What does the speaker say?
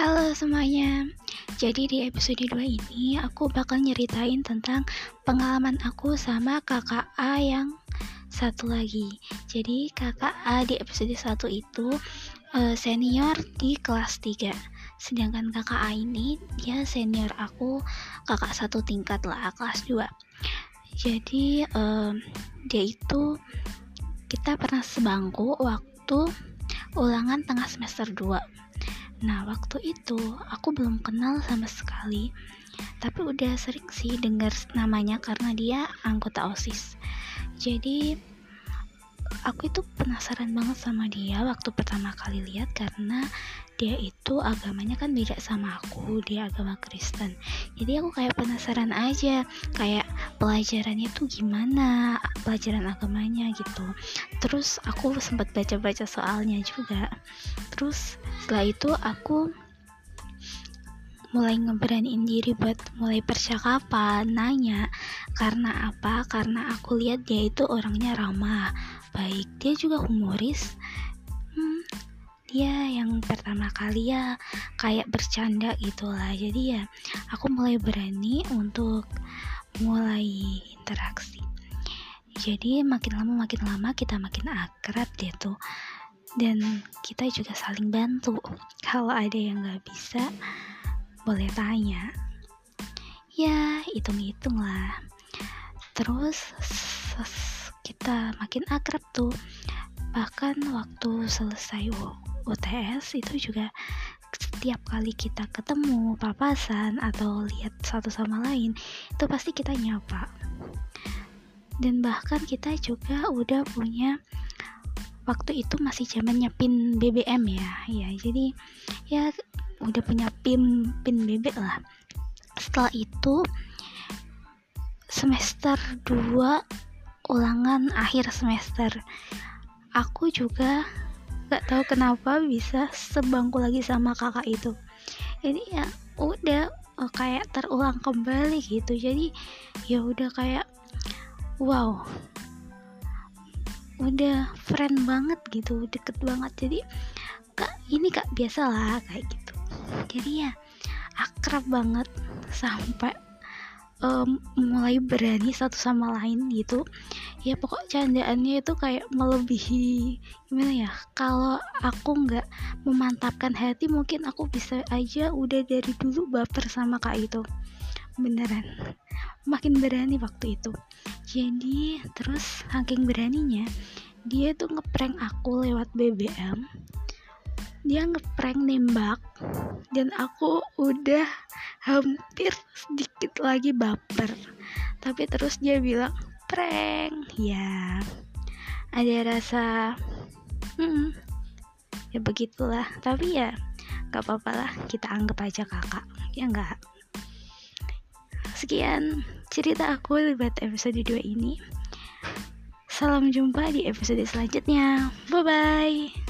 Halo semuanya. Jadi di episode 2 ini aku bakal nyeritain tentang pengalaman aku sama kakak A yang satu lagi. Jadi kakak A di episode 1 itu uh, senior di kelas 3. Sedangkan kakak A ini dia senior aku kakak satu tingkat lah, kelas 2. Jadi uh, dia itu kita pernah sebangku waktu ulangan tengah semester 2 Nah, waktu itu aku belum kenal sama sekali, tapi udah sering sih dengar namanya karena dia anggota OSIS. Jadi, aku itu penasaran banget sama dia waktu pertama kali lihat karena dia itu agamanya kan beda sama aku dia agama Kristen jadi aku kayak penasaran aja kayak pelajarannya tuh gimana pelajaran agamanya gitu terus aku sempat baca-baca soalnya juga terus setelah itu aku mulai ngeberaniin diri buat mulai percakapan, nanya karena apa? Karena aku lihat dia itu orangnya ramah, baik. Dia juga humoris, dia yang pertama kali ya kayak bercanda gitulah jadi ya aku mulai berani untuk mulai interaksi. Jadi makin lama makin lama kita makin akrab deh tuh. Dan kita juga saling bantu. Kalau ada yang nggak bisa boleh tanya. Ya hitung-hitung lah. Terus kita makin akrab tuh. Bahkan waktu selesai UTS itu juga setiap kali kita ketemu papasan atau lihat satu sama lain itu pasti kita nyapa. Dan bahkan kita juga udah punya waktu itu masih zamannya pin BBM ya. Ya jadi ya udah punya pin pin BB lah. Setelah itu semester 2 ulangan akhir semester aku juga gak tahu kenapa bisa sebangku lagi sama kakak itu. Ini ya udah oh, kayak terulang kembali gitu. Jadi ya udah kayak wow udah friend banget gitu deket banget. Jadi kak ini kak biasa lah kayak gitu. Jadi ya akrab banget sampai um, mulai berani satu sama lain gitu. Ya pokok candaannya itu kayak melebihi gimana ya kalau aku nggak memantapkan hati mungkin aku bisa aja udah dari dulu baper sama kak itu beneran. Makin berani waktu itu. Jadi terus saking beraninya dia tuh ngeprank aku lewat BBM dia ngeprank nembak dan aku udah hampir sedikit lagi baper. Tapi terus dia bilang prank. Ya ada rasa hmm, ya begitulah. Tapi ya gak apa-apa lah. Kita anggap aja kakak. Ya enggak sekian cerita aku lewat episode 2 ini. Salam jumpa di episode selanjutnya. Bye bye